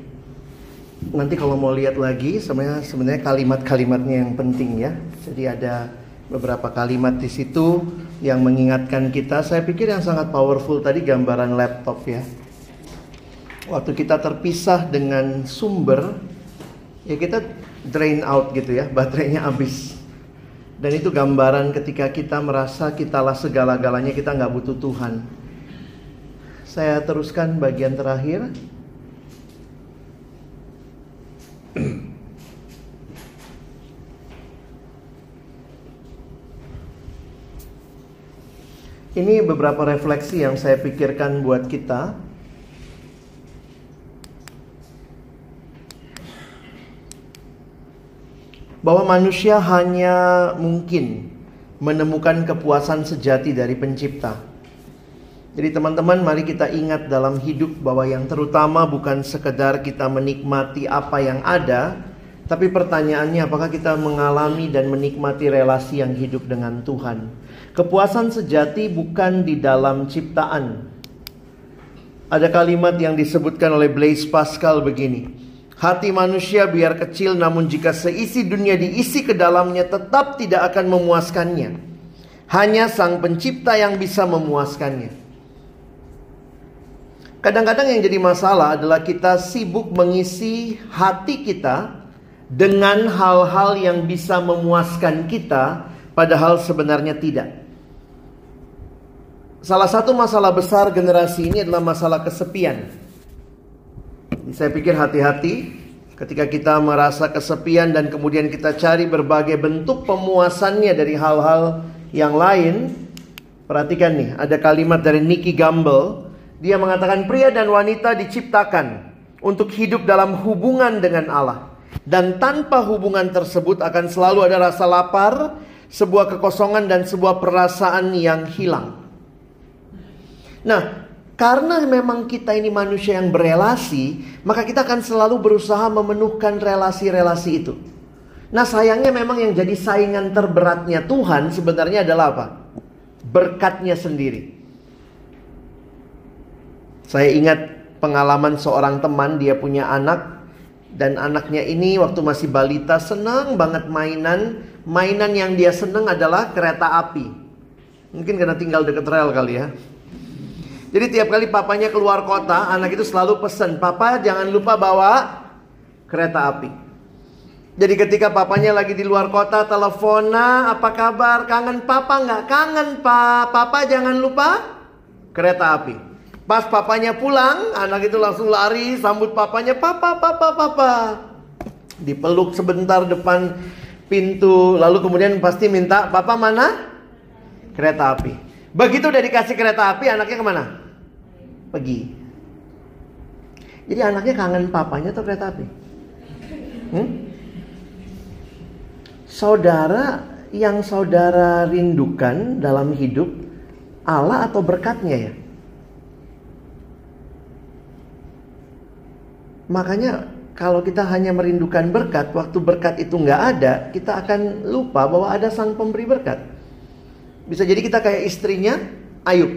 Nanti kalau mau lihat lagi, sebenarnya sebenarnya kalimat-kalimatnya yang penting ya. Jadi ada beberapa kalimat di situ yang mengingatkan kita. Saya pikir yang sangat powerful tadi gambaran laptop ya. Waktu kita terpisah dengan sumber, ya kita drain out gitu ya, baterainya habis. Dan itu gambaran ketika kita merasa kitalah segala-galanya kita nggak butuh Tuhan. Saya teruskan bagian terakhir. Ini beberapa refleksi yang saya pikirkan buat kita. Bahwa manusia hanya mungkin menemukan kepuasan sejati dari pencipta. Jadi teman-teman mari kita ingat dalam hidup bahwa yang terutama bukan sekedar kita menikmati apa yang ada, tapi pertanyaannya apakah kita mengalami dan menikmati relasi yang hidup dengan Tuhan. Kepuasan sejati bukan di dalam ciptaan. Ada kalimat yang disebutkan oleh Blaise Pascal begini. Hati manusia biar kecil namun jika seisi dunia diisi ke dalamnya tetap tidak akan memuaskannya. Hanya sang pencipta yang bisa memuaskannya. Kadang-kadang yang jadi masalah adalah kita sibuk mengisi hati kita dengan hal-hal yang bisa memuaskan kita, padahal sebenarnya tidak. Salah satu masalah besar generasi ini adalah masalah kesepian. Saya pikir hati-hati ketika kita merasa kesepian dan kemudian kita cari berbagai bentuk pemuasannya dari hal-hal yang lain. Perhatikan nih, ada kalimat dari Nicky Gamble dia mengatakan pria dan wanita diciptakan untuk hidup dalam hubungan dengan Allah. Dan tanpa hubungan tersebut akan selalu ada rasa lapar, sebuah kekosongan dan sebuah perasaan yang hilang. Nah, karena memang kita ini manusia yang berelasi, maka kita akan selalu berusaha memenuhkan relasi-relasi itu. Nah, sayangnya memang yang jadi saingan terberatnya Tuhan sebenarnya adalah apa? Berkatnya sendiri. Saya ingat pengalaman seorang teman, dia punya anak dan anaknya ini waktu masih balita senang banget mainan. Mainan yang dia senang adalah kereta api. Mungkin karena tinggal deket rel kali ya. Jadi tiap kali papanya keluar kota, anak itu selalu pesen, "Papa jangan lupa bawa kereta api." Jadi ketika papanya lagi di luar kota, telepona, apa kabar? Kangen papa nggak? Kangen pak. Papa jangan lupa kereta api. Pas papanya pulang, anak itu langsung lari sambut papanya, "Papa, papa, papa." Dipeluk sebentar depan pintu, lalu kemudian pasti minta, "Papa mana?" Kereta api. Begitu udah dikasih kereta api, anaknya ke mana? Pergi. Jadi anaknya kangen papanya atau kereta api? Hmm? Saudara yang saudara rindukan dalam hidup Allah atau berkatnya ya? Makanya kalau kita hanya merindukan berkat, waktu berkat itu nggak ada, kita akan lupa bahwa ada sang pemberi berkat. Bisa jadi kita kayak istrinya Ayub.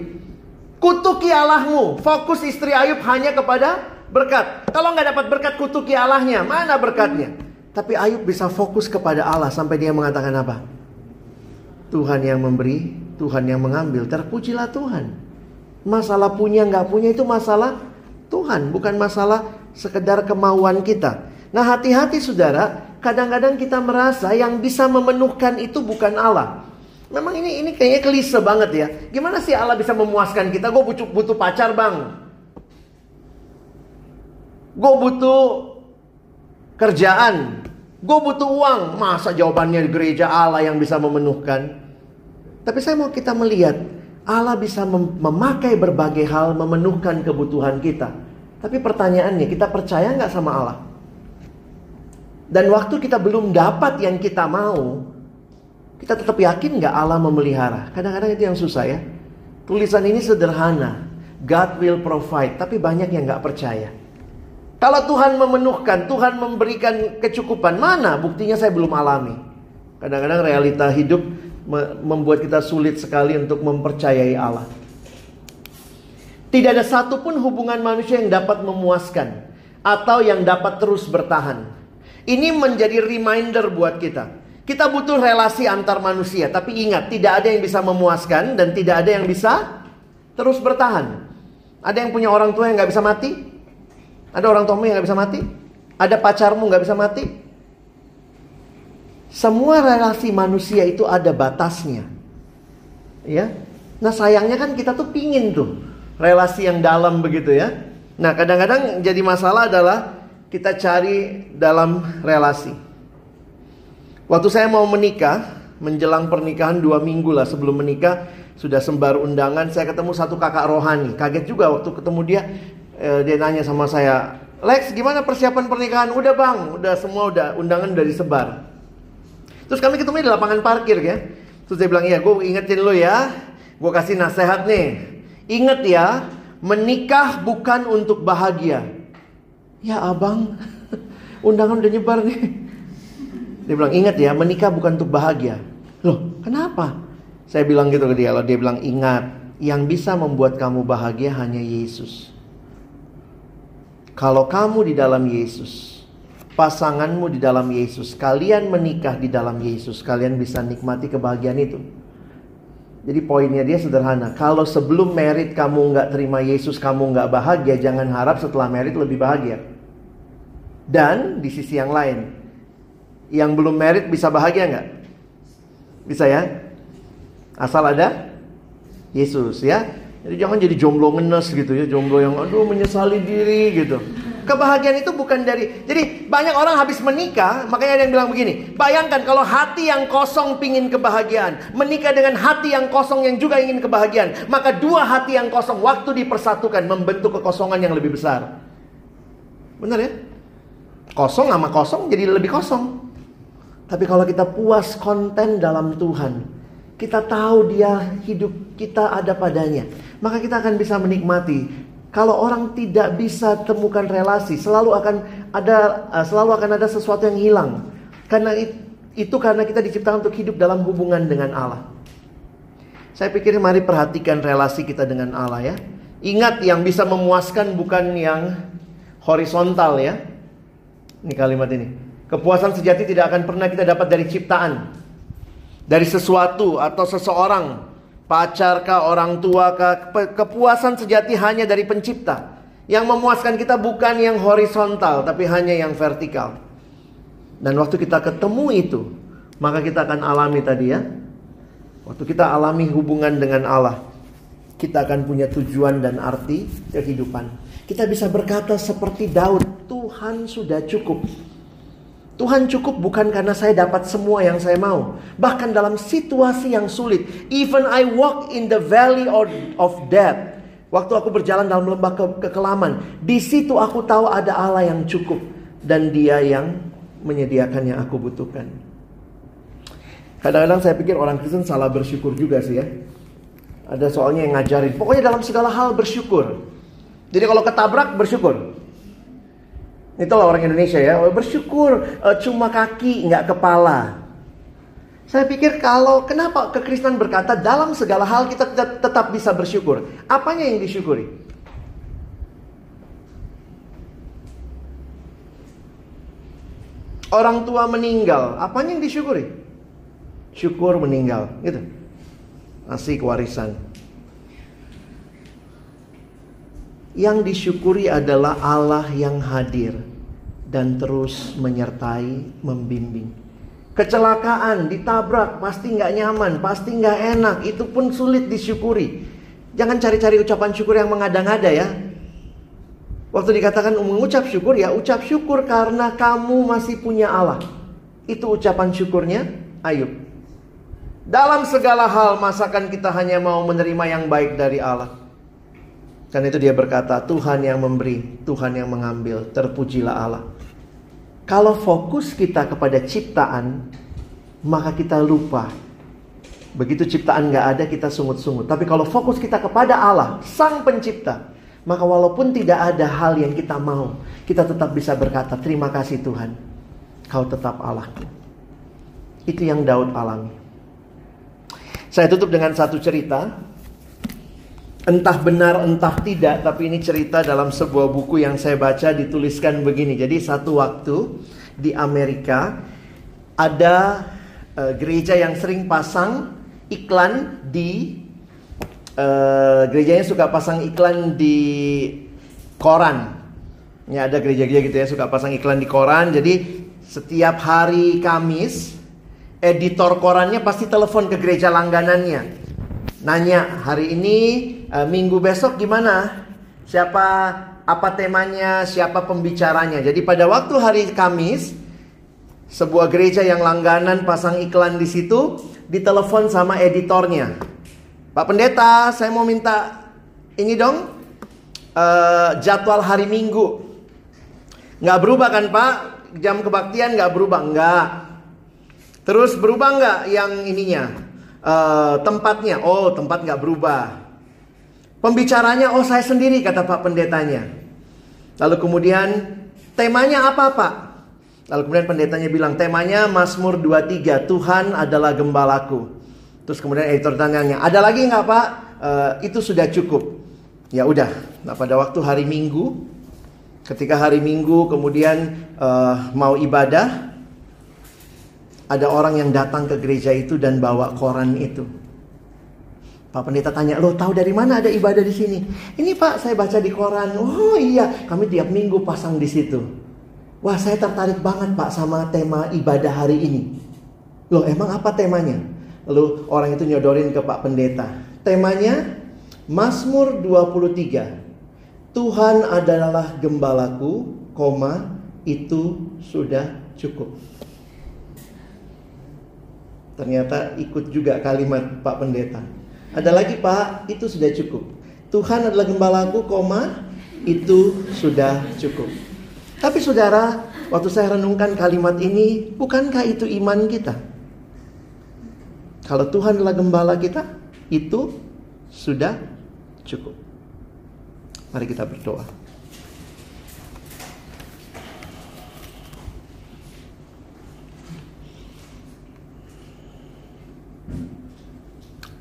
Kutuki Allahmu, fokus istri Ayub hanya kepada berkat. Kalau nggak dapat berkat, kutuki Allahnya, mana berkatnya? Tapi Ayub bisa fokus kepada Allah sampai dia mengatakan apa? Tuhan yang memberi, Tuhan yang mengambil. Terpujilah Tuhan. Masalah punya nggak punya itu masalah Tuhan, bukan masalah sekedar kemauan kita. Nah, hati-hati saudara, kadang-kadang kita merasa yang bisa memenuhkan itu bukan Allah. Memang ini ini kayaknya klise banget ya. Gimana sih Allah bisa memuaskan kita? Gue butuh, butuh pacar bang. Gue butuh kerjaan. Gue butuh uang. Masa jawabannya di gereja Allah yang bisa memenuhkan? Tapi saya mau kita melihat Allah bisa mem memakai berbagai hal memenuhkan kebutuhan kita. Tapi pertanyaannya, kita percaya nggak sama Allah? Dan waktu kita belum dapat yang kita mau, kita tetap yakin nggak Allah memelihara? Kadang-kadang itu yang susah ya. Tulisan ini sederhana, God will provide, tapi banyak yang nggak percaya. Kalau Tuhan memenuhkan, Tuhan memberikan kecukupan, mana buktinya saya belum alami. Kadang-kadang realita hidup membuat kita sulit sekali untuk mempercayai Allah. Tidak ada satupun hubungan manusia yang dapat memuaskan atau yang dapat terus bertahan. Ini menjadi reminder buat kita. Kita butuh relasi antar manusia, tapi ingat, tidak ada yang bisa memuaskan dan tidak ada yang bisa terus bertahan. Ada yang punya orang tua yang nggak bisa mati? Ada orang tuamu yang nggak bisa mati? Ada pacarmu nggak bisa mati? Semua relasi manusia itu ada batasnya. Ya. Nah, sayangnya kan kita tuh pingin tuh relasi yang dalam begitu ya. Nah, kadang-kadang jadi masalah adalah kita cari dalam relasi. Waktu saya mau menikah, menjelang pernikahan dua minggu lah sebelum menikah, sudah sembar undangan, saya ketemu satu kakak rohani. Kaget juga waktu ketemu dia, eh, dia nanya sama saya, Lex gimana persiapan pernikahan? Udah bang, udah semua udah undangan udah disebar. Terus kami ketemu di lapangan parkir ya. Terus dia bilang, iya gue ingetin lo ya, gue kasih nasihat nih. Ingat ya, menikah bukan untuk bahagia. Ya abang, undangan udah nyebar nih. Dia bilang, ingat ya, menikah bukan untuk bahagia. Loh, kenapa? Saya bilang gitu ke dia, loh. dia bilang, ingat, yang bisa membuat kamu bahagia hanya Yesus. Kalau kamu di dalam Yesus, pasanganmu di dalam Yesus, kalian menikah di dalam Yesus, kalian bisa nikmati kebahagiaan itu. Jadi poinnya dia sederhana. Kalau sebelum merit kamu nggak terima Yesus, kamu nggak bahagia, jangan harap setelah merit lebih bahagia. Dan di sisi yang lain, yang belum merit bisa bahagia nggak? Bisa ya? Asal ada Yesus ya. Jadi jangan jadi jomblo ngenes gitu ya, jomblo yang aduh menyesali diri gitu. Kebahagiaan itu bukan dari Jadi banyak orang habis menikah Makanya ada yang bilang begini Bayangkan kalau hati yang kosong pingin kebahagiaan Menikah dengan hati yang kosong yang juga ingin kebahagiaan Maka dua hati yang kosong Waktu dipersatukan Membentuk kekosongan yang lebih besar Benar ya? Kosong sama kosong jadi lebih kosong Tapi kalau kita puas konten dalam Tuhan Kita tahu dia hidup kita ada padanya Maka kita akan bisa menikmati kalau orang tidak bisa temukan relasi, selalu akan ada uh, selalu akan ada sesuatu yang hilang. Karena itu karena kita diciptakan untuk hidup dalam hubungan dengan Allah. Saya pikir mari perhatikan relasi kita dengan Allah ya. Ingat yang bisa memuaskan bukan yang horizontal ya. Ini kalimat ini. Kepuasan sejati tidak akan pernah kita dapat dari ciptaan. Dari sesuatu atau seseorang pacar kah, orang tua kah, kepuasan sejati hanya dari pencipta. Yang memuaskan kita bukan yang horizontal, tapi hanya yang vertikal. Dan waktu kita ketemu itu, maka kita akan alami tadi ya. Waktu kita alami hubungan dengan Allah, kita akan punya tujuan dan arti kehidupan. Kita bisa berkata seperti Daud, Tuhan sudah cukup. Tuhan cukup bukan karena saya dapat semua yang saya mau. Bahkan dalam situasi yang sulit. Even I walk in the valley of death. Waktu aku berjalan dalam lembah ke kekelaman. Di situ aku tahu ada Allah yang cukup. Dan dia yang menyediakan yang aku butuhkan. Kadang-kadang saya pikir orang Kristen salah bersyukur juga sih ya. Ada soalnya yang ngajarin. Pokoknya dalam segala hal bersyukur. Jadi kalau ketabrak bersyukur. Itulah orang Indonesia ya, oh, bersyukur uh, cuma kaki nggak kepala. Saya pikir kalau kenapa kekristenan berkata dalam segala hal kita tetap bisa bersyukur. Apanya yang disyukuri? Orang tua meninggal, apanya yang disyukuri? Syukur meninggal, gitu. Asik warisan. Yang disyukuri adalah Allah yang hadir dan terus menyertai, membimbing. Kecelakaan, ditabrak, pasti nggak nyaman, pasti nggak enak, itu pun sulit disyukuri. Jangan cari-cari ucapan syukur yang mengada-ngada ya. Waktu dikatakan mengucap syukur ya ucap syukur karena kamu masih punya Allah. Itu ucapan syukurnya Ayub. Dalam segala hal masakan kita hanya mau menerima yang baik dari Allah. Karena itu dia berkata, Tuhan yang memberi, Tuhan yang mengambil, terpujilah Allah. Kalau fokus kita kepada ciptaan, maka kita lupa. Begitu ciptaan gak ada, kita sungut-sungut. Tapi kalau fokus kita kepada Allah, Sang Pencipta, maka walaupun tidak ada hal yang kita mau, kita tetap bisa berkata, terima kasih Tuhan, kau tetap Allahku. Itu yang Daud alami. Saya tutup dengan satu cerita Entah benar entah tidak Tapi ini cerita dalam sebuah buku yang saya baca Dituliskan begini. Jadi satu waktu di Amerika Ada uh, gereja yang sering pasang iklan di uh, Gerejanya suka pasang iklan di koran. Ya ada gereja-gereja gitu ya Suka pasang iklan di koran. Jadi setiap hari Kamis editor korannya pasti telepon ke gereja langganannya. Nanya, hari ini uh, minggu besok gimana? Siapa apa temanya, siapa pembicaranya. Jadi pada waktu hari Kamis, sebuah gereja yang langganan pasang iklan di situ, ditelepon sama editornya. Pak Pendeta, saya mau minta ini dong uh, jadwal hari Minggu. Nggak berubah kan Pak? Jam kebaktian nggak berubah? Nggak. Terus berubah nggak yang ininya? Uh, tempatnya? Oh tempat nggak berubah. Pembicaranya, oh saya sendiri kata Pak Pendetanya. Lalu kemudian temanya apa Pak? Lalu kemudian pendetanya bilang temanya Mazmur 23 Tuhan adalah gembalaku. Terus kemudian editor tanyanya ada lagi nggak Pak? Uh, itu sudah cukup. Ya udah. Nah pada waktu hari Minggu, ketika hari Minggu kemudian uh, mau ibadah, ada orang yang datang ke gereja itu dan bawa koran itu. Pak Pendeta tanya, lo tahu dari mana ada ibadah di sini? Ini Pak, saya baca di koran. Oh iya, kami tiap minggu pasang di situ. Wah, saya tertarik banget Pak sama tema ibadah hari ini. Loh, emang apa temanya? Lalu orang itu nyodorin ke Pak Pendeta. Temanya Mazmur 23. Tuhan adalah gembalaku, koma, itu sudah cukup. Ternyata ikut juga kalimat Pak Pendeta. Ada lagi Pak, itu sudah cukup. Tuhan adalah gembalaku, koma, itu sudah cukup. Tapi saudara, waktu saya renungkan kalimat ini, bukankah itu iman kita? Kalau Tuhan adalah gembala kita, itu sudah cukup. Mari kita berdoa.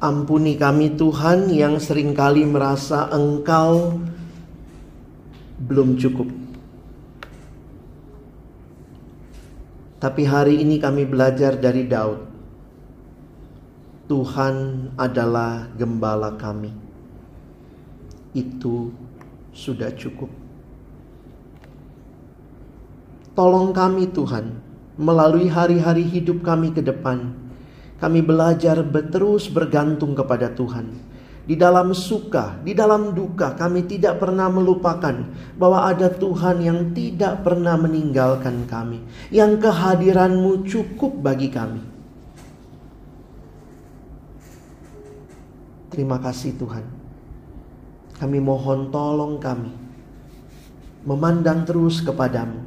Ampuni kami Tuhan yang sering kali merasa Engkau belum cukup. Tapi hari ini kami belajar dari Daud. Tuhan adalah gembala kami. Itu sudah cukup. Tolong kami Tuhan melalui hari-hari hidup kami ke depan kami belajar terus bergantung kepada Tuhan. Di dalam suka, di dalam duka, kami tidak pernah melupakan bahwa ada Tuhan yang tidak pernah meninggalkan kami, yang kehadiranmu cukup bagi kami. Terima kasih, Tuhan. Kami mohon, tolong kami memandang terus kepadamu.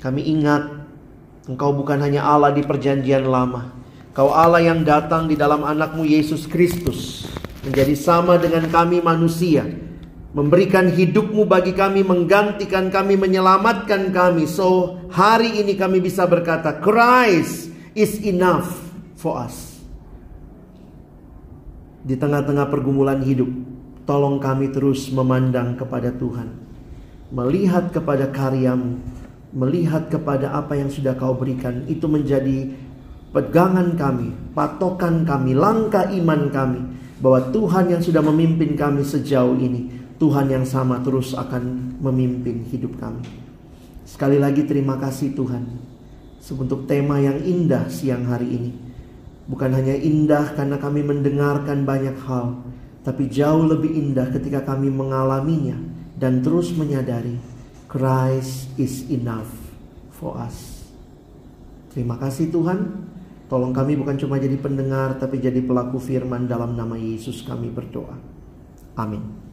Kami ingat, Engkau bukan hanya Allah di Perjanjian Lama, Kau Allah yang datang di dalam anakmu Yesus Kristus menjadi sama dengan kami manusia. Memberikan hidupmu bagi kami, menggantikan kami, menyelamatkan kami. So hari ini kami bisa berkata, Christ is enough for us. Di tengah-tengah pergumulan hidup, tolong kami terus memandang kepada Tuhan. Melihat kepada karyamu, melihat kepada apa yang sudah kau berikan. Itu menjadi pegangan kami, patokan kami, langkah iman kami bahwa Tuhan yang sudah memimpin kami sejauh ini, Tuhan yang sama terus akan memimpin hidup kami. Sekali lagi terima kasih Tuhan untuk tema yang indah siang hari ini. Bukan hanya indah karena kami mendengarkan banyak hal, tapi jauh lebih indah ketika kami mengalaminya dan terus menyadari Christ is enough for us. Terima kasih Tuhan. Tolong kami bukan cuma jadi pendengar, tapi jadi pelaku firman dalam nama Yesus kami berdoa. Amin.